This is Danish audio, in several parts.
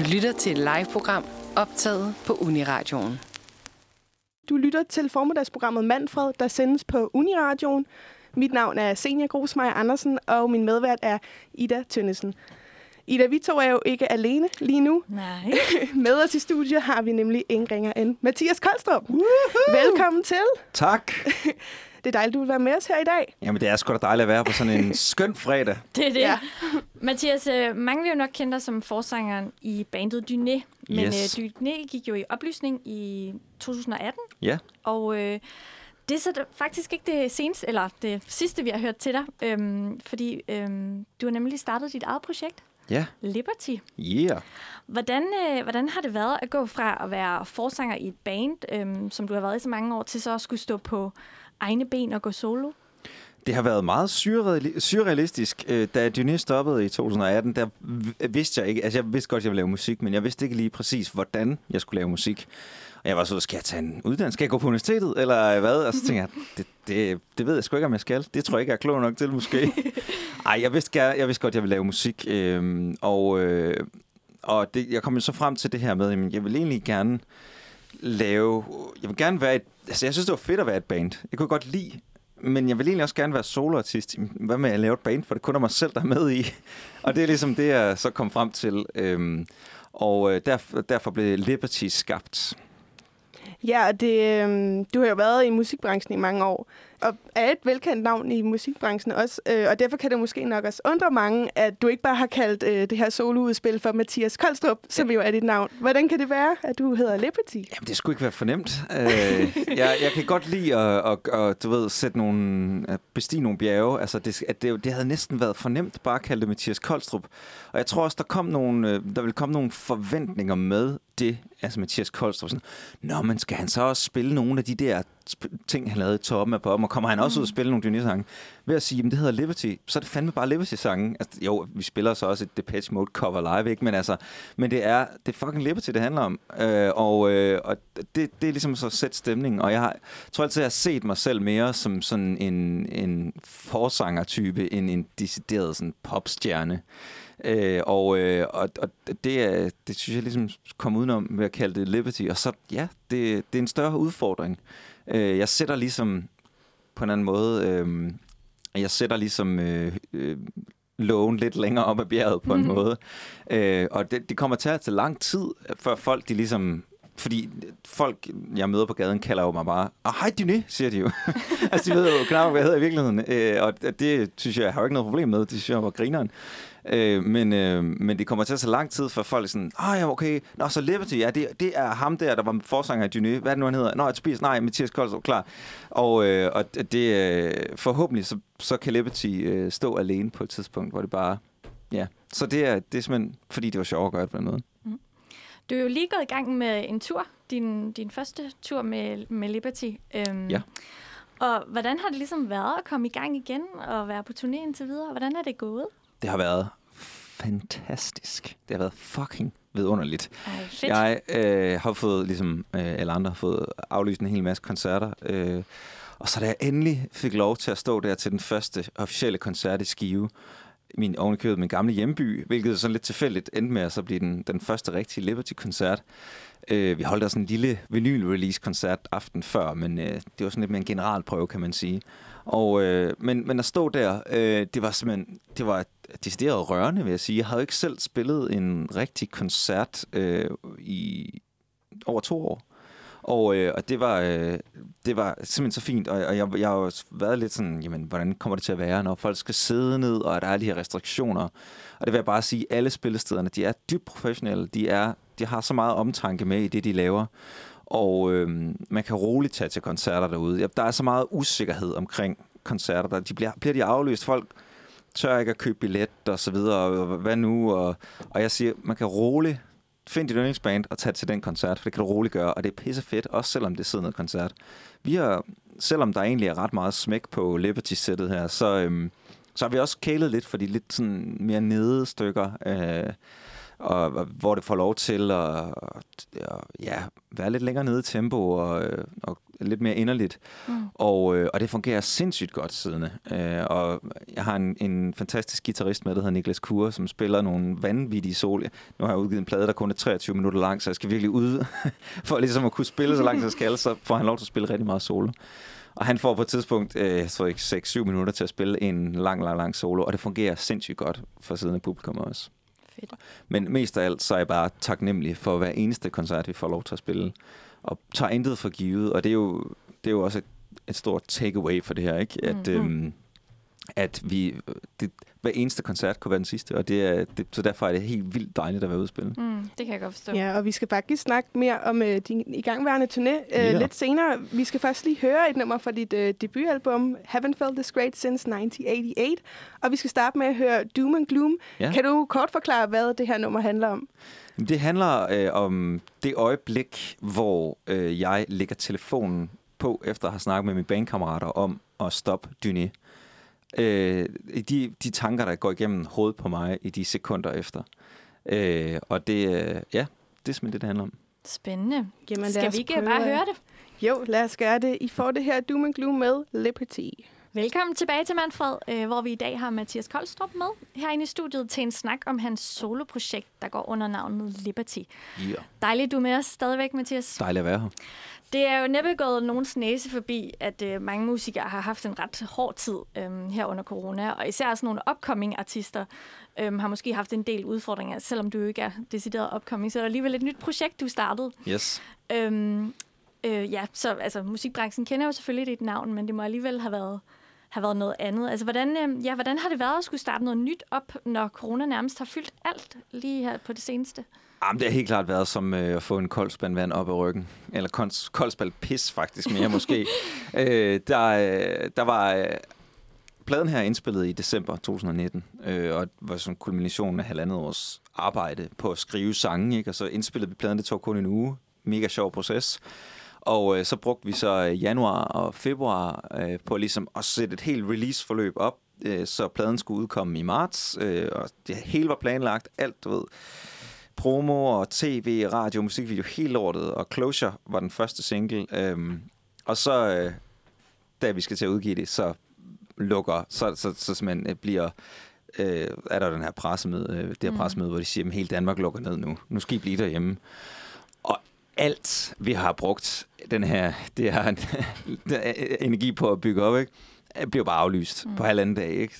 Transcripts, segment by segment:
Du lytter til et live-program optaget på Uniradioen. Du lytter til formiddagsprogrammet Manfred, der sendes på Uniradioen. Mit navn er Senior Grosmeier Andersen, og min medvært er Ida Tønnesen. Ida, vi to er jo ikke alene lige nu. Nej. Med os i studiet har vi nemlig ingen ringer end Mathias Koldstrup. Velkommen til. Tak. Det er dejligt, du vil være med os her i dag. Jamen, det er sgu da dejligt at være på sådan en skøn fredag. Det er det. Ja. Mathias, øh, mange vil jo nok kende dig som forsangeren i bandet Dyné. Men Yes. øh, Dyné gik jo i oplysning i 2018. Ja. Og øh, det er så faktisk ikke det seneste, eller det sidste, vi har hørt til dig. Øhm, fordi øhm, du har nemlig startet dit eget projekt, Ja. Liberty. Yeah. Hvordan, øh, hvordan har det været at gå fra at være forsanger i et band, øhm, som du har været i så mange år, til så at skulle stå på egne ben og gå solo? Det har været meget surreali- surrealistisk. Øh, Da Dyné stoppede i 2018, der vidste jeg ikke... Altså, jeg vidste godt, at jeg ville lave musik, men jeg vidste ikke lige præcis, hvordan jeg skulle lave musik. Og jeg var så, skal jeg tage en uddannelse? Skal jeg gå på universitetet? Eller hvad? Og så tænkte jeg, det, det, det ved jeg sgu ikke, om jeg skal. Det tror jeg ikke, jeg er klog nok til, måske. Ej, jeg vidste, gerne, jeg vidste godt, at jeg ville lave musik. Øhm, og øh, og det, jeg kom så frem til det her med, at jeg vil egentlig gerne lave... Jeg vil gerne være et... Altså, jeg synes, det var fedt at være et band. Jeg kunne godt lide men jeg vil egentlig også gerne være soloartist. Hvad med at lave et band, for det kun er mig selv, der er med i. Og det er ligesom det, jeg så kom frem til. Øhm, og øh, derfor blev Liberty skabt. Ja, og det, øh, du har jo været i musikbranchen i mange år, og er et velkendt navn i musikbranchen også, øh, og derfor kan det måske nok også undre mange, at du ikke bare har kaldt øh, det her soloudspil for Mathias Koldstrup, som jo er dit navn. Hvordan kan det være, at du hedder Liberty? Jamen, det skulle ikke være fornemt. Øh, jeg, jeg kan godt lide at, at, at, du ved, sætte nogle, at bestige nogle bjerge. Altså, det, at det, det havde næsten været fornemt bare at kalde det Mathias Koldstrup. Og jeg tror også, der, kom nogle, øh, der vil komme nogle forventninger med det, altså Mathias Koldstrup. Sådan, Nå, men skal han så også spille nogle af de der ting, han lavede i toppen af poppen, og kommer han også ud og spille nogle Dyné-sange? Ved at sige, at det hedder Liberty, så er det fandme bare Liberty-sange. Altså, jo, vi spiller så også et Depeche Mode cover live, ikke? Men, altså, men det er, det er fucking Liberty, det handler om. Øh, og øh, og det, det er ligesom så at sætte stemningen. Og jeg har, tror altid, jeg har set mig selv mere som sådan en, en forsanger-type, end en decideret sådan popstjerne. Øh, og, øh, og, og det, er, det synes jeg ligesom kom udenom ved at kalde det Liberty. Og så, ja, det, det er en større udfordring. Øh, jeg sætter ligesom på en anden måde, øh, jeg sætter ligesom øh, øh, lågen lidt længere op ad bjerget på en Mhm. måde. Øh, og det, det kommer til at tage lang tid, før folk de ligesom... Fordi folk, jeg møder på gaden, kalder jo mig bare, ah, hej Dyné, siger de jo. altså, de ved jo knap, hvad jeg hedder i virkeligheden. Øh, og det synes jeg, jeg har jo ikke noget problem med. Det synes jeg var grineren. Øh, men, øh, men det kommer til at tage lang tid, for folk er sådan, ah ja, okay, nå, så Liberty, ja, det, det er ham der, der var forsanger af Dyné. Hvad er det nu, han hedder? Nå, Tobias, nej, Mathias Koldstrup, klar. Og, øh, og det, øh, forhåbentlig, så, så kan Liberty øh, stå alene på et tidspunkt, hvor det bare, ja. Så det er, det er simpelthen, fordi det var sjovt at gøre det på den måde. Du er jo lige gået i gang med en tur, din, din første tur med, med Liberty. Øhm, Ja. Og hvordan har det ligesom været at komme i gang igen og være på turné indtil videre? Hvordan er det gået? Det har været fantastisk. Det har været fucking vidunderligt. Ej, fedt. Jeg øh, har fået, ligesom øh, alle andre, har fået aflyst en hel masse koncerter. Øh, og så da jeg endelig fik lov til at stå der til den første officielle koncert i Skive, min ovenikøbet min gamle hjemby, hvilket sådan lidt tilfældigt endte med at så blive den, den første rigtige Liberty-koncert. Øh, vi holdt også en lille vinyl-release-koncert aften før, men øh, det var sådan lidt mere en generalprøve, kan man sige. Og, øh, men, men at stå der, øh, det var simpelthen, det var decideret rørende, vil jeg sige. Jeg havde jo ikke selv spillet en rigtig koncert øh, i over to år. Og, øh, og det, var, øh, det var simpelthen så fint, og, og jeg, jeg har jo været lidt sådan, jamen, hvordan kommer det til at være, når folk skal sidde ned, og der er de her restriktioner. Og det vil jeg bare sige, alle spillestederne, de er dybt professionelle, de, er, de har så meget omtanke med i det, de laver. Og øh, man kan roligt tage til koncerter derude. Der er så meget usikkerhed omkring koncerter. Der, de bliver, bliver de aflyst? Folk tør ikke at købe billet og så videre, og hvad nu? Og, og jeg siger, man kan roligt finde dit yndlingsband og tage til den koncert, for det kan du roligt gøre, og det er pisse fedt, også selvom det sidder noget koncert. Vi har, selvom der egentlig er ret meget smæk på Liberty-sættet her, så, øhm, så har vi også kælet lidt for de lidt sådan mere nede stykker. Øh, og, hvor det får lov til at, at ja, være lidt længere nede i tempo og, øh, og lidt mere inderligt. Mm. Og, øh, og det fungerer sindssygt godt siden. Øh, og jeg har en, en fantastisk guitarist med, der hedder Niklas Kure, som spiller nogle vanvittige solo. Nu har jeg udgivet en plade, der kun er 23 minutter lang, så jeg skal virkelig ud for ligesom at kunne spille så langt, jeg skal, så får han lov til at spille rigtig meget solo. Og han får på et tidspunkt, øh, jeg tror ikke, 6-7 minutter til at spille en lang, lang, lang solo, og det fungerer sindssygt godt for siden af publikum også. Fedt. Men mest af alt, så er jeg bare taknemmelig for hver eneste koncert, vi får lov til at spille. Og tager intet for givet, og det er jo, det er jo også et, et stort takeaway for det her, ikke? At, mm. øhm, at vi, det, hver eneste koncert kunne være den sidste, og det er, det, så derfor er det helt vildt dejligt at være ude spille. Mm, det kan jeg godt forstå. Ja, og vi skal faktisk snakke mere om øh, din igangværende turné øh, Ja. lidt senere. Vi skal først lige høre et nummer fra dit øh, debutalbum, Haven't Felt This Great Since 1988. Og vi skal starte med at høre Doom and Gloom. Ja. Kan du kort forklare, hvad det her nummer handler om? Det handler øh, om det øjeblik, hvor øh, jeg lægger telefonen på, efter at have snakket med mine bandkammerater om at stoppe Dyné. Øh, de, de tanker, der går igennem hovedet på mig i de sekunder efter. Øh, og det, øh, ja, det er simpelthen det, det handler om. Spændende. Jamen, Skal vi ikke prøve bare høre det? Jo, lad os gøre det. I får det her Doom and Gloom med Liberty. Velkommen tilbage til Manfred, øh, hvor vi i dag har Mathias Koldstrup med herinde i studiet til en snak om hans soloprojekt, der går under navnet Liberty. Ja. Dejligt, du er med os stadigvæk, Mathias. Dejligt at være her. Det er jo næppe gået nogens næse forbi, at øh, mange musikere har haft en ret hård tid øh, her under corona, og især sådan nogle upcoming artister øh, har måske haft en del udfordringer, selvom du jo ikke er decideret upcoming, så er der alligevel et nyt projekt, du startede. Yes. Øhm, øh, ja, så altså, musikbranchen kender jo selvfølgelig dit navn, men det må alligevel have været, have været noget andet. Altså, hvordan, øh, ja, hvordan har det været at skulle starte noget nyt op, når corona nærmest har fyldt alt lige her på det seneste? Jamen, det har helt klart været som øh, at få en kold spand vand op ad ryggen. Eller kons- kold spand pis, faktisk mere måske. øh, der, øh, der var... Øh, pladen her er indspillet i december 2019, øh, og var sådan en kulmination af halvandet års arbejde på at skrive sange, ikke? og så indspillede vi pladen, det tog kun en uge. Mega sjov proces. Og øh, så brugte vi så øh, januar og februar øh, på ligesom at sætte et helt release-forløb op, øh, så pladen skulle udkomme i marts, øh, og det hele var planlagt, alt, du ved promo og tv, radio, musikvideo, helt lortet, og Closure var den første single. Øhm, og så, øh, da vi skal til at udgive det, så lukker, så, så, så simpelthen øh, bliver, øh, er der den her pressemøde, øh, det her Mm. pressemøde, hvor de siger, at hele Danmark lukker ned nu. Nu skal I blive derhjemme. Og alt, vi har brugt den her, det her energi på at bygge op, ikke? bliver bare aflyst mm. på halvanden dag. Ikke?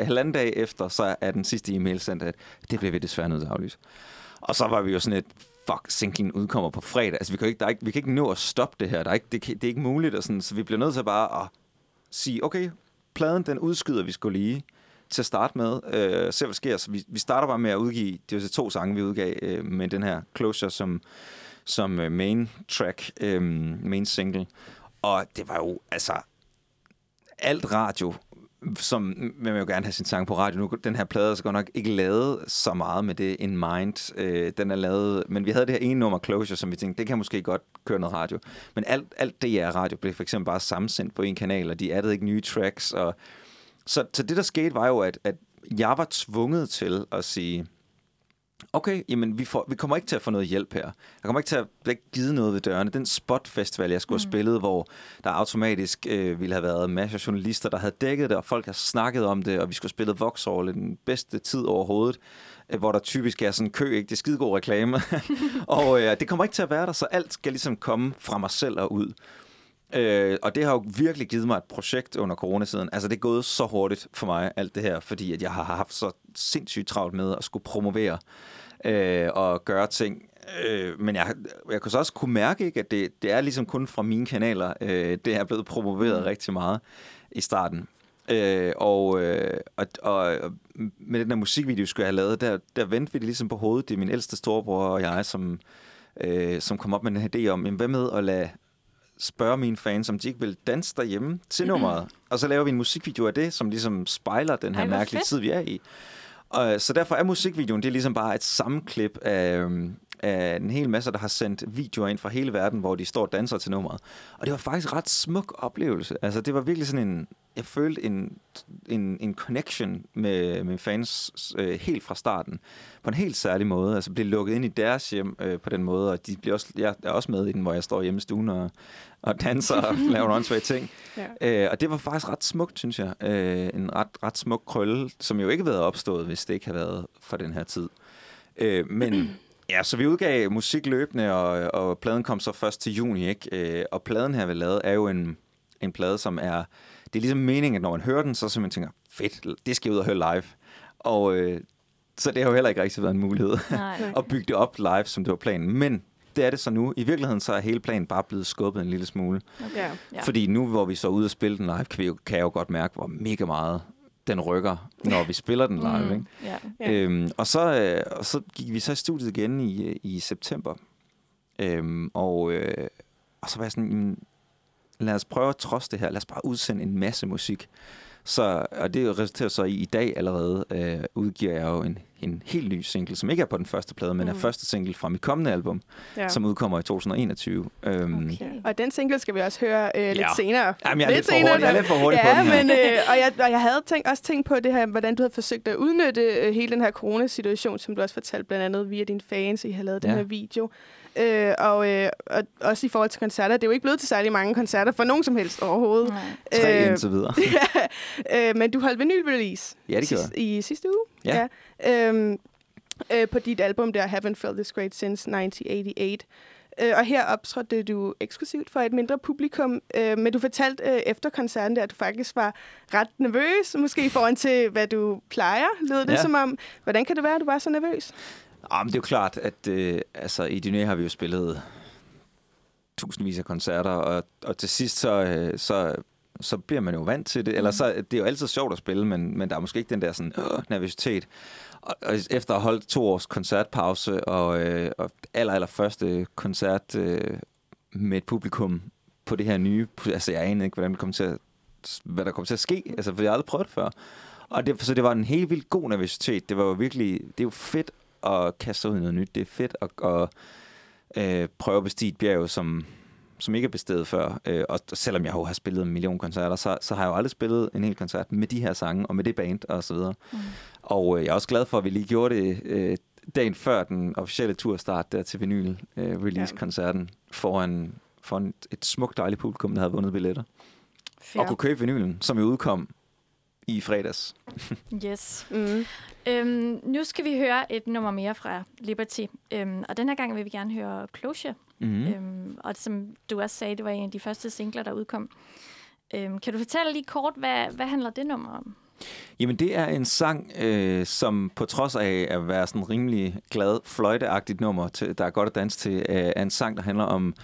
Halvanden dag efter, så er den sidste e-mail sendt, at det bliver vi desværre nødt til at aflyse. Og så var vi jo sådan et, fuck, singlen udkommer på fredag. Altså, vi kan, ikke, der er ikke, vi kan ikke nå at stoppe det her. Der er ikke, det, kan- det er ikke muligt. Og sådan, så vi bliver nødt til bare at sige, okay, pladen, den udskyder vi skulle lige til at starte med. Øh, se, hvad sker. Så vi, vi starter bare med at udgive, det jo så to sange, vi udgav øh, med den her Closure som, som øh, main track, øh, main single. Og det var jo, altså, alt radio, som man vil jo gerne have sin sang på radio. Nu, den her plade er så godt nok ikke lavet så meget med det in mind. Øh, den er lavet, men vi havde det her ene nummer, Closure, som vi tænkte, det kan måske godt køre noget radio. Men alt, alt det er radio blev for eksempel bare samsendt på en kanal, og de addede ikke nye tracks. Og, så, så det, der skete, var jo, at, at jeg var tvunget til at sige, okay, jamen vi, får, vi kommer ikke til at få noget hjælp her. Der kommer ikke til at blive givet noget ved dørene. Den spotfestival, jeg skulle have spillet, hvor der automatisk øh, ville have været masser af journalister, der havde dækket det, og folk har snakket om det, og vi skulle have spillet Vauxhall i den bedste tid overhovedet, øh, hvor der typisk er sådan en kø, ikke? Det er skidegod reklame. og øh, det kommer ikke til at være der, så alt skal ligesom komme fra mig selv og ud. Øh, og det har jo virkelig givet mig et projekt under coronasiden. Altså, det er gået så hurtigt for mig, alt det her, fordi at jeg har haft så sindssygt travlt med at skulle promovere øh, og gøre ting. Øh, men jeg, jeg kunne så også kunne mærke, ikke, at det, det er ligesom kun fra mine kanaler, øh, det er blevet promoveret rigtig meget i starten. Øh, og, øh, og, og med den der musikvideo, skulle jeg have lavet, der, der vendte vi det ligesom på hovedet. Det er min ældste storebror og jeg, som, øh, som kom op med den her idé om, jamen, hvad med at lade spørge mine fans, om de ikke vil danse derhjemme til nummeret. Og så laver vi en musikvideo af det, som ligesom spejler den her Ej, mærkelige fedt. tid, vi er i. Og, øh, så derfor er musikvideoen, det er ligesom bare et sammenklip af, øhm, af en hel masse, der har sendt videoer ind fra hele verden, hvor de står og danser til nummeret. Og det var faktisk ret smuk oplevelse. Altså, det var virkelig sådan en... Jeg følte en, en, en connection med, med fans øh, helt fra starten. På en helt særlig måde. Altså, blev lukket ind i deres hjem øh, på den måde, og de bliver også, jeg er også med i den, hvor jeg står hjemme i stuen og, og danser og laver nogle ting. Ja. Øh, og det var faktisk ret smukt, synes jeg. Øh, en ret, ret smuk krølle, som jo ikke havde været opstået, hvis det ikke havde været for den her tid. Øh, men Ja, så vi udgav musik løbende, og, og pladen kom så først til juni, ikke? Øh, og pladen her, vi lavede, er jo en, en plade, som er... Det er ligesom meningen, at når man hører den, så simpelthen tænker, fedt, det skal jeg ud og høre live. Og øh, så det har jo heller ikke rigtig været en mulighed at bygge det op live, som det var planen. Men det er det så nu. I virkeligheden så er hele planen bare blevet skubbet en lille smule. Okay. Ja. Fordi nu, hvor vi så er ude og spille den live, kan, vi jo, kan jeg jo godt mærke, hvor mega meget den rykker, når vi spiller den live. Mm, ikke? Yeah. Øhm, og, så, øh, og så gik vi så i studiet igen i, i september. Øhm, og, øh, og så var jeg sådan, lad os prøve at trods det her, lad os bare udsende en masse musik. Så, og det resulterer så i, i dag allerede, øh, udgiver jeg jo en, en helt ny single, som ikke er på den første plade, men mm. er første single fra mit kommende album, ja. som udkommer i 2021. Øhm, okay. Og den single skal vi også høre øh, lidt ja. senere. Jamen, jeg er lidt, lidt for hurtig, jeg er lidt for hurtig ja, på den her. Men, øh, og, jeg, og jeg havde tænkt, også tænkt på det her, hvordan du havde forsøgt at udnytte øh, hele den her coronasituation, som du også fortalte blandt andet via dine fans, I har lavet ja. den her video. Øh, og, øh, og også i forhold til koncerter. Det er jo ikke blevet til særlig mange koncerter for nogen som helst overhovedet. Nej. Tre øh, indtil videre. ja, øh, men du holdt vinyl-release ja, det sidst, i sidste uge. Ja. ja. Øhm, øh, på dit album der, Haven't Felt This Great Since 1988. Øh, og her optrådte du eksklusivt for et mindre publikum, øh, men du fortalte øh, efter koncerten der, at du faktisk var ret nervøs, måske i forhold til, hvad du plejer, lød det ja. som om. Hvordan kan det være, at du var så nervøs? Ja, men det er jo klart, at øh, altså, i Dyné har vi jo spillet tusindvis af koncerter, og, og til sidst så, øh, så, så bliver man jo vant til det. Mm. Eller så, det er jo altid sjovt at spille, men, men der er måske ikke den der sådan, øh, nervøsitet. Og, og efter at have holdt to års koncertpause, og, øh, og aller, aller første koncert øh, med et publikum på det her nye, altså jeg anede ikke, hvordan det kom til at, hvad der kom til at ske, altså for jeg har aldrig prøvet det før. Og det, så det var en helt vildt god nervøsitet. Det var jo virkelig, det er jo fedt at kaste ud i noget nyt. Det er fedt at, at øh, prøve at bestige et bjerg, som, som ikke er bestedet før. Øh, og selvom jeg har spillet en million koncerter, så, så har jeg jo aldrig spillet en hel koncert med de her sange, og med det band, og så videre. Mm. Og øh, jeg er også glad for, at vi lige gjorde det øh, dagen før den officielle turstart der til vinyl øh, release-koncerten, foran, foran et smukt dejligt publikum, der havde vundet billetter. Fair. Og kunne købe vinylen, som jo udkom i fredags. yes. Mm. Øhm, nu skal vi høre et nummer mere fra Liberty, øhm, og den her gang vil vi gerne høre Closure. Mm. Øhm, og som du også sagde, det var en af de første singler, der udkom. Øhm, kan du fortælle lige kort, hvad, hvad handler det nummer om? Jamen, det er en sang, øh, som på trods af at være sådan rimelig glad, fløjteagtigt nummer, til, der er godt at danse til, øh, er en sang, der handler om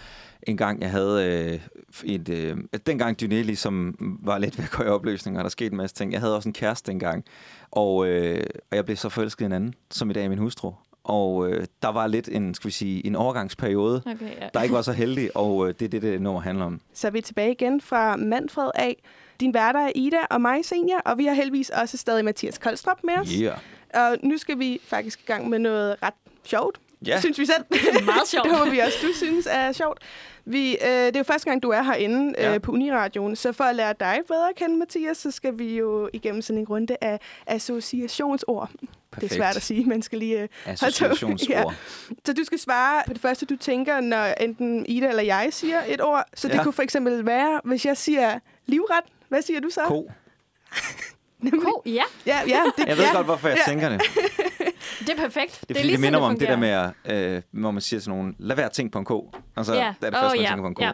en gang, jeg havde øh, et... Øh, dengang Dyné ligesom var lidt ved at gå i opløsning, og der skete en masse ting. Jeg havde også en kæreste dengang, og, øh, og jeg blev så forelsket i en anden, som i dag er min hustru. Og øh, der var lidt en, skal vi sige, en overgangsperiode, okay, ja. der ikke var så heldig, og øh, det er det, det nummer handler om. Så er vi tilbage igen fra Manfred A. Din værter er Ida og mig, Senior, og vi har heldigvis også stadig Mathias Koldstrop med os. Yeah. Og nu skal vi faktisk i gang med noget ret sjovt. Ja. Synes vi selv. Meget sjovt. det håber vi også, du synes er sjovt. Vi, øh, det er jo første gang, du er herinde ja. øh, på Uniradioen, så for at lære dig bedre at kende, Mathias, så skal vi jo igennem sådan en runde af associationsord. Perfekt. Det er svært at sige, man skal lige... Øh, Associationsord. ja. Så du skal svare på det første, du tænker, når enten Ida eller jeg siger et ord. Så det ja. kunne for eksempel være, hvis jeg siger livret, hvad siger du så? Ko. Ko, ja. Ja, ja det, jeg ved ja. godt, hvorfor jeg ja. tænker det. Det er perfekt. Det er, fordi det, det minder mig om det der med, øh, hvor man siger sådan nogle, lad være ting på en ko. Altså, ja. det er det første, oh, man tænker på en ko. Ja.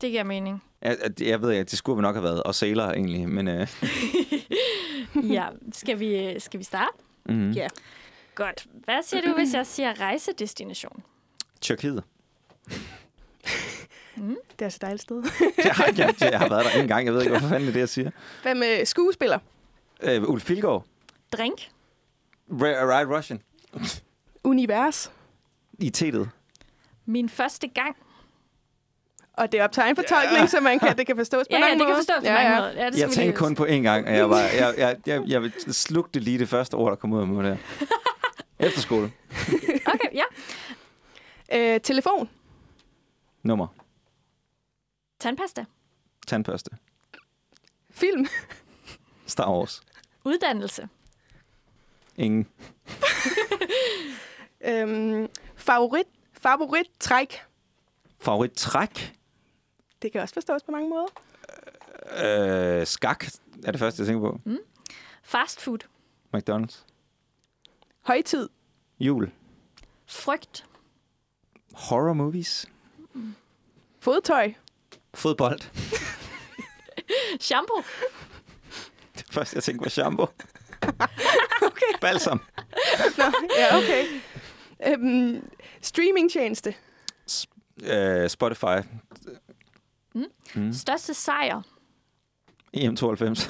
Det giver mening. Jeg, jeg ved, at det skulle vi nok have været, og sailor egentlig, men... Øh. ja, skal vi, skal vi starte? Mm-hmm. Ja. Godt. Hvad siger du, hvis jeg siger rejsedestination? Tyrkiet. Mm. Det er så dejligt sted. jeg, har, jeg, jeg har været der en gang. Jeg ved ikke, hvorfor fanden det er det, jeg siger. Hvad med skuespiller? Uh, Ulf Pilgaard. Drink. Right Russian. Univers. I tetet. Min første gang. Og det er optegn for tolkning, ja. så man kan, det kan forstås på ja, mange ja, det kan forstås på ja, mange ja. måder. Ja, det jeg tænkte kun på én gang, og jeg, var, jeg, jeg, jeg, jeg slugte lige det første ord, der kom ud af mig der. Efterskole. okay, ja. Øh, telefon. Nummer. Tandpasta. Tandbørste. Film. Star Wars. Uddannelse. Ingen. Øhm, favorit. Favorit træk. Favorit træk. Det kan også forstås på mange måder. Øh, skak er det første, jeg tænker på. Fast food. McDonald's. Højtid. Jul. Frygt. Horror movies. Fodtøj. Fodbold. Shampoo. Det første, jeg tænkte på shampoo. Balsam. Nå, ja, okay. Øhm, streamingtjeneste. Øh, Spotify. Mm. Mm. Største sejr. EM92.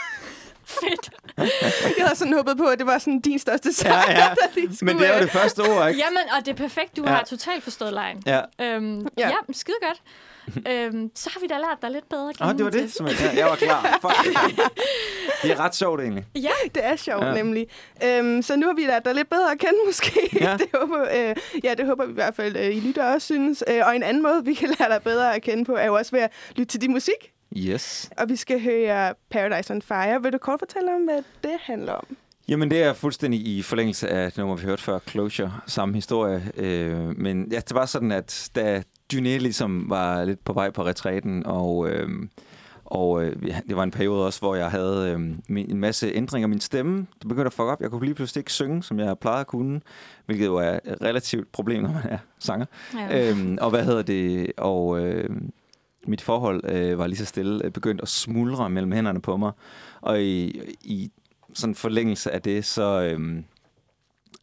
Fedt. Jeg havde sådan håbet på, at det var sådan din største sejr. Ja, ja. Men det er jo det første ord, ikke? Jamen, og det er perfekt. Du Ja. har totalt forstået lejen. Ja. Øhm, Ja. ja. skide godt. øhm, så har vi da lært dig lidt bedre at Åh, det var det, som jeg, jeg var klar. Fuck. Det er ret sjovt, egentlig. Ja, Det er sjovt, ja. nemlig. Øhm, så nu har vi lært dig lidt bedre at kende, måske. Ja. det, håber, øh, ja, det håber vi i hvert fald, øh, I lytter også synes. Øh, og en anden måde, vi kan lære dig bedre at kende på, er jo også ved at lytte til din musik. Yes. Og vi skal høre Paradise on Fire. Vil du kort fortælle om, hvad det handler om? Jamen, det er fuldstændig i forlængelse af det nummer, vi hørte før, Closure, samme historie. Øh, men ja, det var sådan, at da Dyné ligesom var lidt på vej på retræten, og, øh, og øh, ja, det var en periode også, hvor jeg havde øh, min, en masse ændringer af min stemme. Det begyndte at fuck op. Jeg kunne lige pludselig ikke synge, som jeg plejede at kunne, hvilket jo er et relativt problem, når man er sanger. ja. øhm, og hvad hedder det? Og øh, mit forhold øh, var lige så stille øh, begyndt at smuldre mellem hænderne på mig. Og i, i sådan forlængelse af det, så, øh,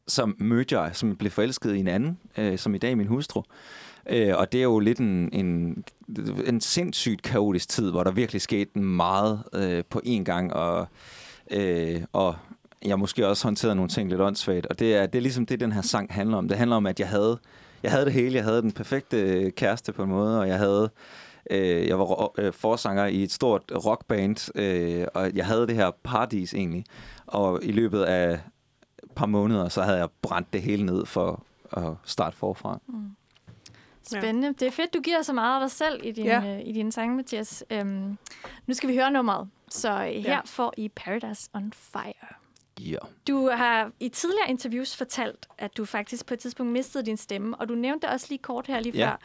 så mødte jeg, som blev forelsket i en anden, øh, som i dag er min hustru. Øh, og det er jo lidt en, en, en sindssygt kaotisk tid, hvor der virkelig skete meget øh, på én gang, og, øh, og jeg måske også håndterede nogle ting lidt åndssvagt. Og det er, det er ligesom det, den her sang handler om. Det handler om, at jeg havde, jeg havde det hele. Jeg havde den perfekte øh, kæreste på en måde, og jeg havde øh, jeg var ro- øh, forsanger i et stort rockband, øh, og jeg havde det her paradis egentlig. Og i løbet af et par måneder, så havde jeg brændt det hele ned for at starte forfra. Spændende. Det er fedt, du giver så meget af dig selv i din, Ja. ja. øh, i din sang, Mathias. Øhm, nu skal vi høre nummeret. Så øh, her Ja. får I Paradise on Fire. Ja. Du har i tidligere interviews fortalt, at du faktisk på et tidspunkt mistede din stemme, og du nævnte det også lige kort her lige Ja. før.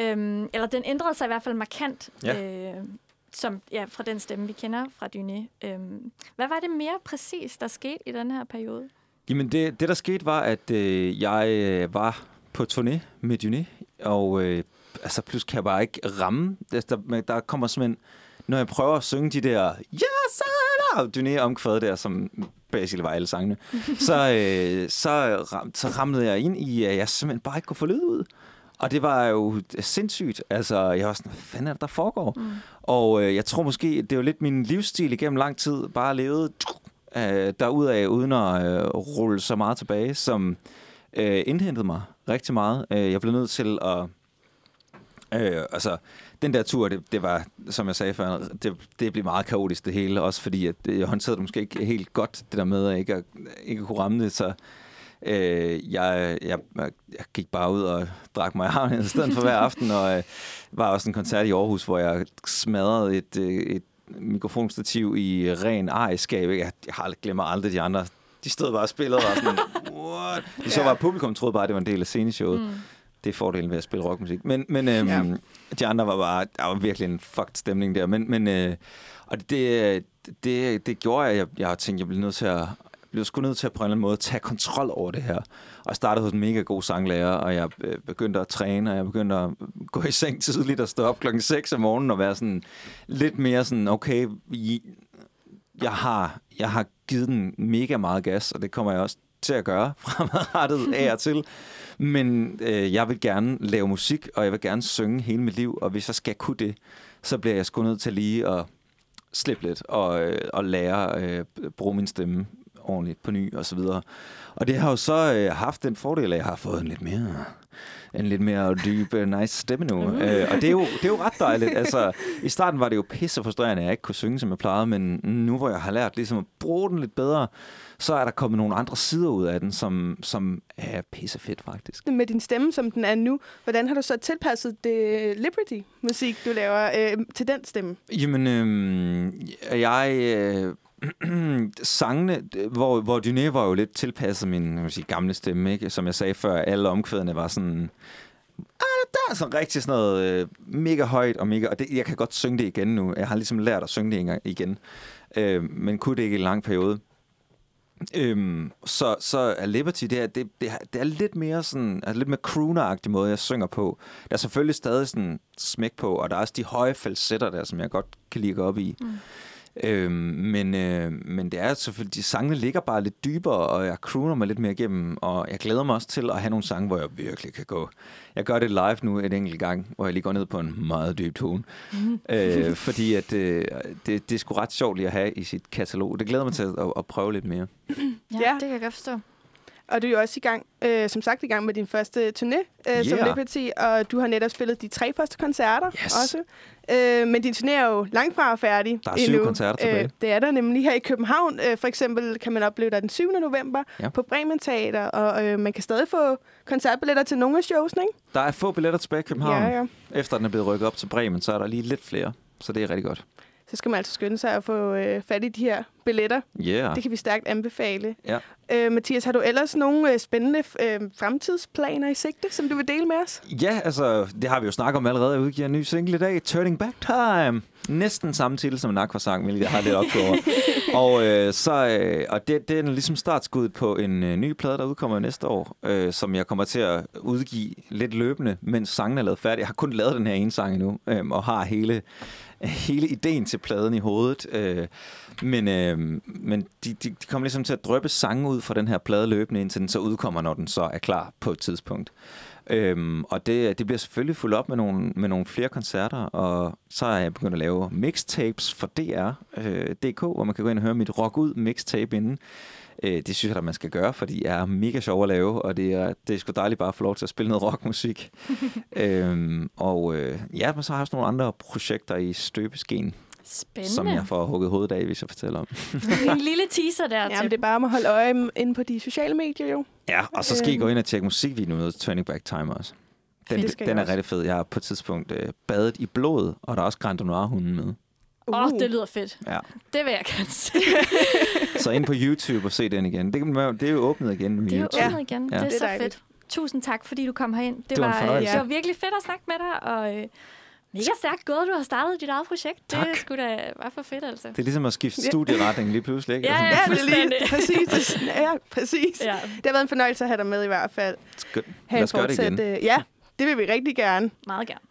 Øhm, eller den ændrede sig i hvert fald markant, Ja. øh, som, ja, fra den stemme, vi kender fra Dyné. Øhm, hvad var det mere præcis, der skete i den her periode? Jamen det, det, der skete, var, at øh, jeg øh, var på turné med Dyné, og øh, altså, pludselig kan jeg bare ikke ramme. Der, der, der kommer simpelthen, når jeg prøver at synge de der, ja, så der, Dyné omkvædet der, som basically var alle sangene, så, øh, så, ram, så ramlede jeg ind i, at jeg simpelthen bare ikke kunne få lyd ud. Og det var jo sindssygt. Altså, jeg var sådan, hvad fanden er det, der foregår? Mm. Og øh, jeg tror måske, det var lidt min livsstil igennem lang tid, bare levet øh, derudaf, uden at øh, rulle så meget tilbage, som øh, indhentede mig rigtig meget. Øh, jeg blev nødt til at... Øh, altså, den der tur, det, det var, som jeg sagde før, det, det blev meget kaotisk det hele, også fordi at jeg håndterede det måske ikke helt godt, det der med at ikke, at, ikke kunne ramme det, så øh, jeg, jeg, jeg gik bare ud og drak mig havnen i stedet for hver aften, og øh, var også en koncert i Aarhus, hvor jeg smadrede et, øh, et mikrofonstativ i ren ejerskab. Jeg, jeg har glemmer aldrig de andre. De stod bare og spillede og var sådan, what? De så bare, publikum troede bare, det var en del af sceneshowet. Mm. Det er fordelen ved at spille rockmusik. Men, men øhm, ja. de andre var bare, der var virkelig en fucked stemning der. Men, men øh, og det, det, det gjorde jeg, jeg, jeg tænkte, jeg blev nødt til at blev sgu nødt til at på en eller anden måde tage kontrol over det her. Og jeg startede hos en mega god sanglærer, og jeg øh, begyndte at træne, og jeg begyndte at gå i seng tidligt og stå op klokken 6 om morgenen og være sådan lidt mere sådan, okay, jeg har, jeg har givet den mega meget gas, og det kommer jeg også til at gøre fremadrettet af og til. Men øh, jeg vil gerne lave musik, og jeg vil gerne synge hele mit liv, og hvis jeg skal kunne det, så bliver jeg sgu nødt til lige at slippe lidt og, øh, og lære at øh, bruge min stemme ordentligt på ny og så videre. Og det har jo så øh, haft den fordel, at jeg har fået en lidt mere en lidt mere dyb, øh, nice stemme nu. Mm. Øh, og det er, jo, det er jo ret dejligt. Altså, I starten var det jo pisse frustrerende, at jeg ikke kunne synge, som jeg plejede, men nu hvor jeg har lært ligesom at bruge den lidt bedre, så er der kommet nogle andre sider ud af den, som, som er pisse fedt faktisk. Med din stemme, som den er nu, hvordan har du så tilpasset det Liberty-musik, du laver, øh, til den stemme? Jamen, øh, jeg... Øh, sangene, hvor, hvor Dyné var jo lidt tilpasset min jeg sige, gamle stemme, ikke? Som jeg sagde før, alle omkvædene var sådan... Ah, der er sådan rigtig sådan noget øh, mega højt og mega... Og det, jeg kan godt synge det igen nu. Jeg har ligesom lært at synge det igen. Øh, men kunne det ikke i en lang periode. Øhm, så, så er Liberty, det er, det, det, er, det er lidt mere sådan, er lidt mere crooner måde, jeg synger på. Der er selvfølgelig stadig sådan smæk på, og der er også de høje falsetter der, som jeg godt kan lide op i. Mm. Øhm, men, øh, men det er selvfølgelig, de sangene ligger bare lidt dybere, og jeg crooner mig lidt mere igennem, og jeg glæder mig også til at have nogle sange, hvor jeg virkelig kan gå. Jeg gør det live nu et enkelt gang, hvor jeg lige går ned på en meget dyb tone. Øh, fordi at, øh, det, det er sgu ret sjovt lige at have i sit katalog. Det glæder mig til at, at prøve lidt mere. Ja, ja, det kan jeg godt forstå. Og du er jo også i gang, øh, som sagt, i gang med din første turné øh, yeah. som Liberty, og du har netop spillet de tre første koncerter yes. også. Øh, men din turné er jo langt fra færdig Der er syv endnu. koncerter tilbage. Øh, det er der nemlig her i København. Øh, for eksempel kan man opleve dig den 7. november ja. på Bremen Teater, og øh, man kan stadig få koncertbilletter til nogle af showsene, ikke? Der er få billetter tilbage i København. Ja, ja. Efter den er blevet rykket op til Bremen, så er der lige lidt flere. Så det er rigtig godt så skal man altså skynde sig at få øh, fat i de her billetter. Yeah. Det kan vi stærkt anbefale. Ja. Øh, Mathias, har du ellers nogle øh, spændende øh, fremtidsplaner i sigte, som du vil dele med os? Ja, altså, det har vi jo snakket om allerede. Jeg udgiver en ny single i dag, Turning Back Time. Næsten samme titel som en Aqua-sang, hvilket jeg har lidt op over. og øh, så, øh, og det, det er ligesom startskud på en øh, ny plade, der udkommer næste år, øh, som jeg kommer til at udgive lidt løbende, mens sangen er lavet færdig. Jeg har kun lavet den her ene sang endnu, øh, og har hele hele ideen til pladen i hovedet. Øh, men øh, men de, de, de kommer ligesom til at drøbe sange ud fra den her plade løbende, indtil den så udkommer, når den så er klar på et tidspunkt. Øhm, og det, det bliver selvfølgelig fuldt op med nogle, med nogle flere koncerter, og så er jeg begyndt at lave mixtapes for DR.dk, øh, hvor man kan gå ind og høre mit Rock Ud mixtape inden. Øh, det synes jeg, at man skal gøre, fordi det er mega sjov at lave, og det er, det er sgu dejligt bare at få lov til at spille noget rockmusik. øhm, og øh, ja, men så har jeg også nogle andre projekter i støbeskeen. Spændende. Som jeg får hugget hovedet af, hvis jeg fortæller om. en lille teaser der Ja, men det er bare om at holde øje inde på de sociale medier jo. Ja, og så skal I gå øhm. ind og tjekke musikvideoen ud Turning Back Time også. Den, den er rigtig fed. Jeg har på et tidspunkt øh, badet i blod, og der er også Grand Noir-hunden med. Åh, uh. oh, det lyder fedt. Ja. Det vil jeg gerne se. så ind på YouTube og se den igen. Det, det er jo åbnet igen nu. Det er jo åbnet igen. Ja. Det er det er så dejligt. fedt. Tusind tak, fordi du kom herind. Det, det, var, var, øh, det var virkelig fedt at snakke med dig, og øh, mega stærkt gået, du har startet dit eget projekt. Tak. Det skulle da være for fedt, altså. Det er ligesom at skifte studieretning lige pludselig, ikke? Ja, ja, ja lige, præcis. Ja, præcis. Ja. Det har været en fornøjelse at have dig med i hvert fald. Skønt. Lad os gøre det igen. Øh, ja, det vil vi rigtig gerne. Meget gerne.